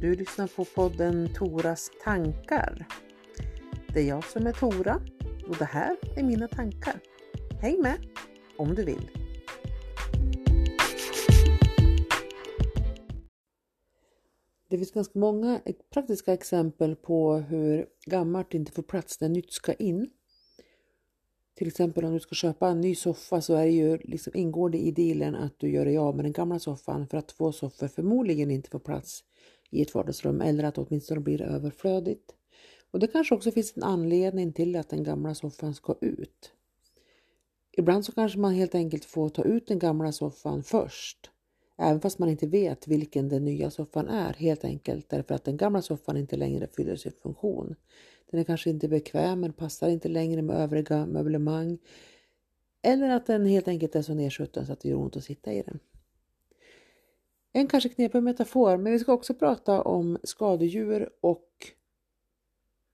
Du lyssnar på podden Toras tankar. Det är jag som är Tora och det här är mina tankar. Häng med om du vill. Det finns ganska många praktiska exempel på hur gammalt inte får plats när nytt ska in. Till exempel om du ska köpa en ny soffa så är det ju, liksom, ingår det i dealen att du gör dig av med den gamla soffan för att två soffor förmodligen inte får plats i ett vardagsrum eller att det åtminstone blir överflödigt. Och det kanske också finns en anledning till att den gamla soffan ska ut. Ibland så kanske man helt enkelt får ta ut den gamla soffan först. Även fast man inte vet vilken den nya soffan är helt enkelt därför att den gamla soffan inte längre fyller sin funktion. Den är kanske inte bekväm, men passar inte längre med övriga möblemang. Eller att den helt enkelt är så nedsutten så att det gör ont att sitta i den. En kanske knepig metafor, men vi ska också prata om skadedjur och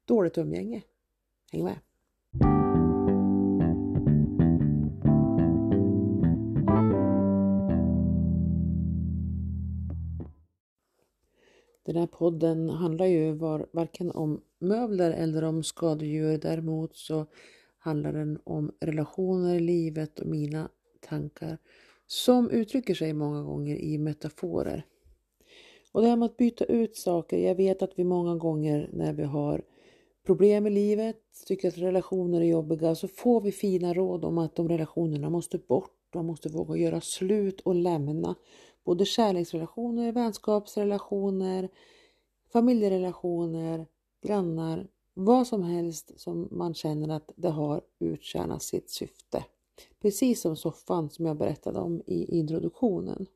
dåligt umgänge. Häng med! Den här podden handlar ju var, varken om möbler eller om skadedjur. Däremot så handlar den om relationer i livet och mina tankar som uttrycker sig många gånger i metaforer. Och det här med att byta ut saker. Jag vet att vi många gånger när vi har problem i livet, tycker att relationer är jobbiga, så får vi fina råd om att de relationerna måste bort. Man måste våga göra slut och lämna både kärleksrelationer, vänskapsrelationer, familjerelationer, grannar, vad som helst som man känner att det har uttjänat sitt syfte. Precis som soffan som jag berättade om i introduktionen.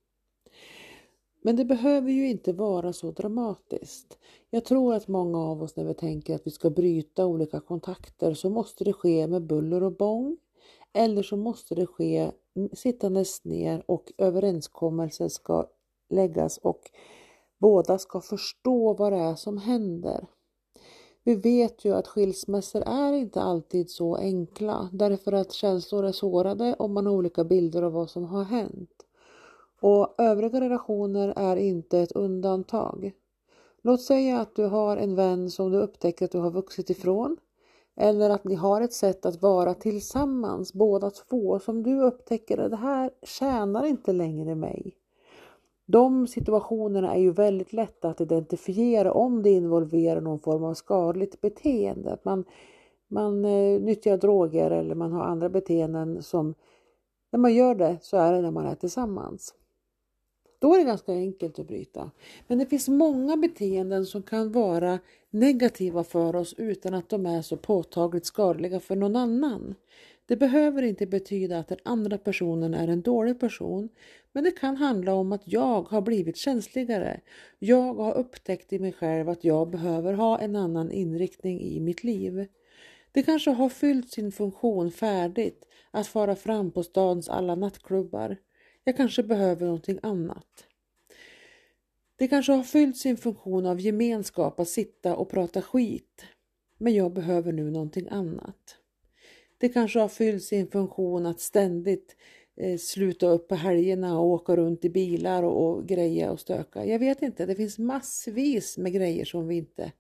Men det behöver ju inte vara så dramatiskt. Jag tror att många av oss när vi tänker att vi ska bryta olika kontakter så måste det ske med buller och bång. Eller så måste det ske sittandes ner och överenskommelser ska läggas och båda ska förstå vad det är som händer. Vi vet ju att skilsmässor är inte alltid så enkla därför att känslor är sårade och man har olika bilder av vad som har hänt. Och övriga relationer är inte ett undantag. Låt säga att du har en vän som du upptäcker att du har vuxit ifrån eller att ni har ett sätt att vara tillsammans båda två som du upptäcker att det här tjänar inte längre mig. De situationerna är ju väldigt lätta att identifiera om det involverar någon form av skadligt beteende. Att man, man eh, nyttjar droger eller man har andra beteenden som när man gör det så är det när man är tillsammans. Då är det ganska enkelt att bryta. Men det finns många beteenden som kan vara negativa för oss utan att de är så påtagligt skadliga för någon annan. Det behöver inte betyda att den andra personen är en dålig person, men det kan handla om att jag har blivit känsligare. Jag har upptäckt i mig själv att jag behöver ha en annan inriktning i mitt liv. Det kanske har fyllt sin funktion färdigt att fara fram på stadens alla nattklubbar. Jag kanske behöver någonting annat. Det kanske har fyllt sin funktion av gemenskap att sitta och prata skit. Men jag behöver nu någonting annat. Det kanske har fyllt sin funktion att ständigt eh, sluta upp på helgerna och åka runt i bilar och, och greja och stöka. Jag vet inte, det finns massvis med grejer som vi inte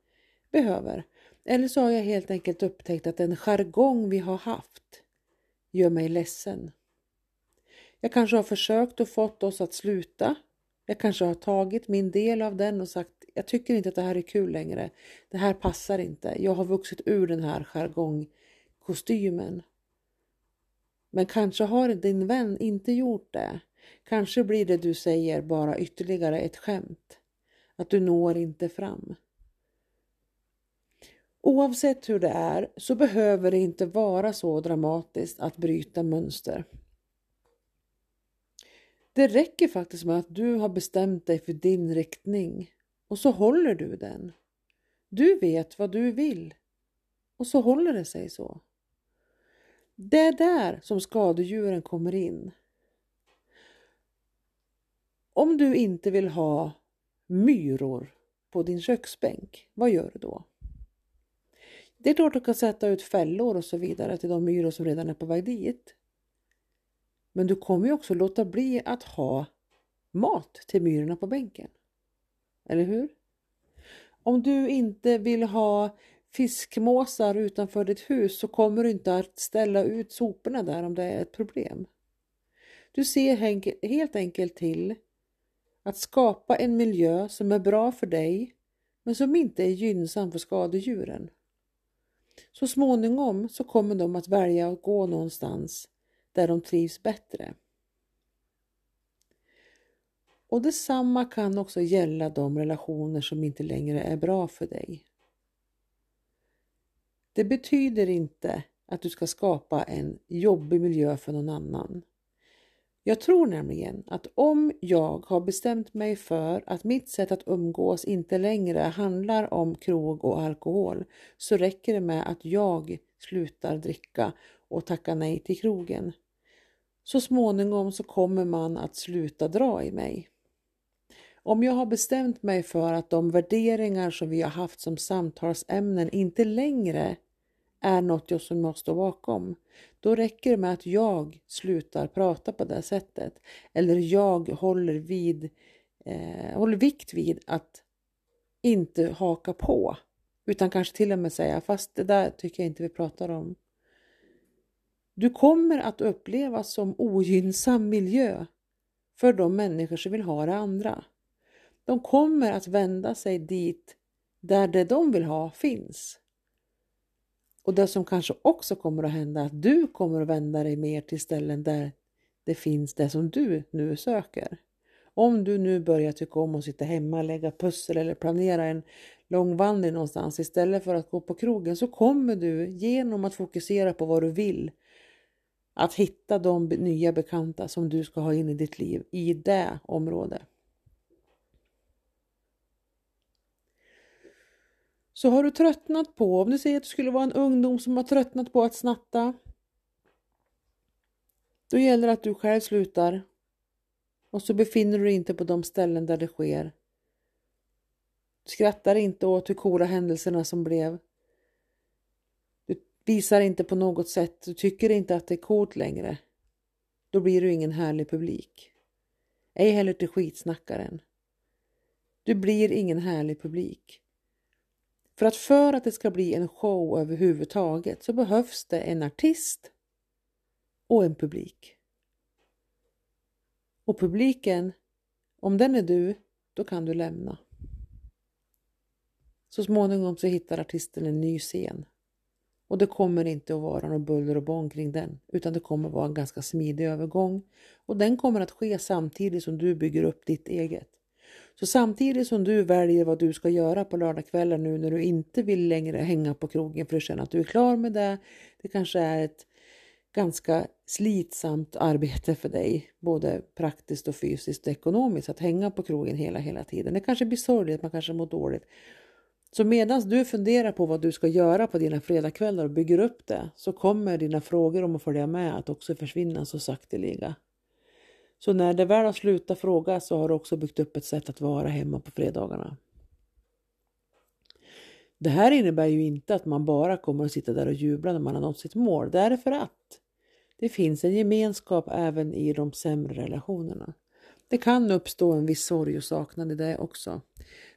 behöver. Eller så har jag helt enkelt upptäckt att den jargong vi har haft gör mig ledsen. Jag kanske har försökt och fått oss att sluta. Jag kanske har tagit min del av den och sagt jag tycker inte att det här är kul längre. Det här passar inte. Jag har vuxit ur den här kostymen. Men kanske har din vän inte gjort det. Kanske blir det du säger bara ytterligare ett skämt. Att du når inte fram. Oavsett hur det är så behöver det inte vara så dramatiskt att bryta mönster. Det räcker faktiskt med att du har bestämt dig för din riktning och så håller du den. Du vet vad du vill och så håller det sig så. Det är där som skadedjuren kommer in. Om du inte vill ha myror på din köksbänk, vad gör du då? Det är klart du kan sätta ut fällor och så vidare till de myror som redan är på väg dit. Men du kommer ju också låta bli att ha mat till myrorna på bänken. Eller hur? Om du inte vill ha fiskmåsar utanför ditt hus så kommer du inte att ställa ut soporna där om det är ett problem. Du ser helt enkelt till att skapa en miljö som är bra för dig men som inte är gynnsam för skadedjuren. Så småningom så kommer de att välja att gå någonstans där de trivs bättre. Och detsamma kan också gälla de relationer som inte längre är bra för dig. Det betyder inte att du ska skapa en jobbig miljö för någon annan. Jag tror nämligen att om jag har bestämt mig för att mitt sätt att umgås inte längre handlar om krog och alkohol så räcker det med att jag slutar dricka och tacka nej till krogen. Så småningom så kommer man att sluta dra i mig. Om jag har bestämt mig för att de värderingar som vi har haft som samtalsämnen inte längre är något jag som måste stå bakom, då räcker det med att jag slutar prata på det sättet. Eller jag håller, vid, eh, håller vikt vid att inte haka på. Utan kanske till och med säga, fast det där tycker jag inte vi pratar om. Du kommer att upplevas som ogynnsam miljö för de människor som vill ha det andra. De kommer att vända sig dit där det de vill ha finns. Och det som kanske också kommer att hända är att du kommer att vända dig mer till ställen där det finns det som du nu söker. Om du nu börjar tycka om att sitta hemma, lägga pussel eller planera en lång vandring någonstans istället för att gå på krogen så kommer du genom att fokusera på vad du vill att hitta de nya bekanta som du ska ha in i ditt liv i det området. Så har du tröttnat på, om du säger att du skulle vara en ungdom som har tröttnat på att snatta. Då gäller det att du själv slutar och så befinner du dig inte på de ställen där det sker. Du skrattar inte åt hur coola händelserna som blev. Du visar inte på något sätt, du tycker inte att det är coolt längre. Då blir du ingen härlig publik. Ej heller till skitsnackaren. Du blir ingen härlig publik. För att för att det ska bli en show överhuvudtaget så behövs det en artist och en publik. Och publiken, om den är du, då kan du lämna. Så småningom så hittar artisten en ny scen. Och det kommer inte att vara något buller och bång kring den, utan det kommer att vara en ganska smidig övergång. Och den kommer att ske samtidigt som du bygger upp ditt eget. Så samtidigt som du väljer vad du ska göra på lördagskvällen nu när du inte vill längre hänga på krogen för att känna att du är klar med det. Det kanske är ett ganska slitsamt arbete för dig, både praktiskt och fysiskt och ekonomiskt, att hänga på krogen hela, hela tiden. Det kanske blir sorgligt, man kanske mår dåligt. Så medan du funderar på vad du ska göra på dina fredagskvällar och bygger upp det så kommer dina frågor om att följa med att också försvinna så sakteliga. Så när det väl har slutat fråga så har du också byggt upp ett sätt att vara hemma på fredagarna. Det här innebär ju inte att man bara kommer att sitta där och jubla när man har nått sitt mål. Därför att det finns en gemenskap även i de sämre relationerna. Det kan uppstå en viss sorg och saknad i det också.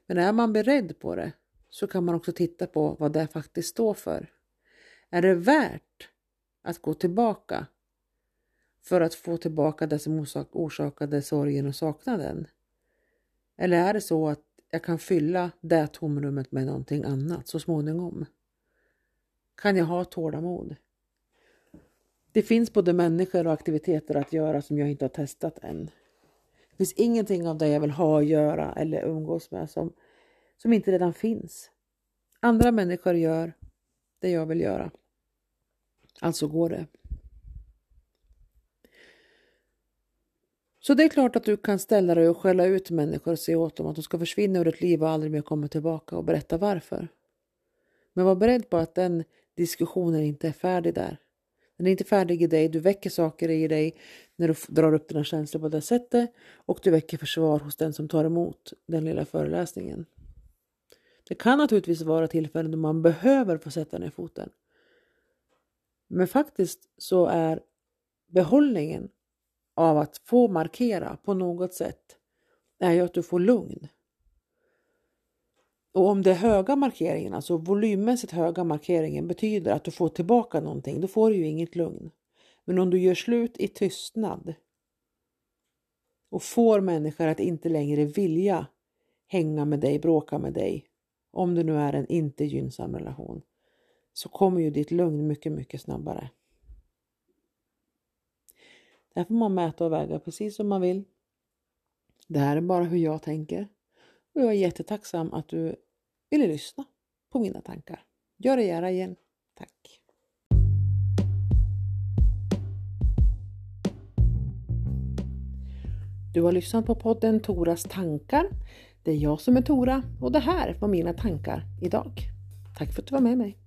Men är man beredd på det så kan man också titta på vad det faktiskt står för. Är det värt att gå tillbaka för att få tillbaka det som orsakade sorgen och saknaden? Eller är det så att jag kan fylla det tomrummet med någonting annat så småningom? Kan jag ha tålamod? Det finns både människor och aktiviteter att göra som jag inte har testat än. Det finns ingenting av det jag vill ha att göra eller umgås med som, som inte redan finns. Andra människor gör det jag vill göra. Alltså går det. Så det är klart att du kan ställa dig och skälla ut människor och säga åt dem att de ska försvinna ur ditt liv och aldrig mer komma tillbaka och berätta varför. Men var beredd på att den diskussionen inte är färdig där. Den är inte färdig i dig, du väcker saker i dig när du drar upp dina känslor på det sättet och du väcker försvar hos den som tar emot den lilla föreläsningen. Det kan naturligtvis vara tillfällen då man behöver få sätta ner foten. Men faktiskt så är behållningen av att få markera på något sätt är ju att du får lugn. Och om det är höga markeringen, alltså volymmässigt höga markeringen betyder att du får tillbaka någonting, då får du ju inget lugn. Men om du gör slut i tystnad och får människor att inte längre vilja hänga med dig, bråka med dig, om det nu är en inte gynnsam relation, så kommer ju ditt lugn mycket, mycket snabbare. Där får man mäta och väga precis som man vill. Det här är bara hur jag tänker. Och jag är jättetacksam att du ville lyssna på mina tankar. Gör det gärna igen. Tack! Du har lyssnat på podden Toras tankar. Det är jag som är Tora och det här var mina tankar idag. Tack för att du var med mig.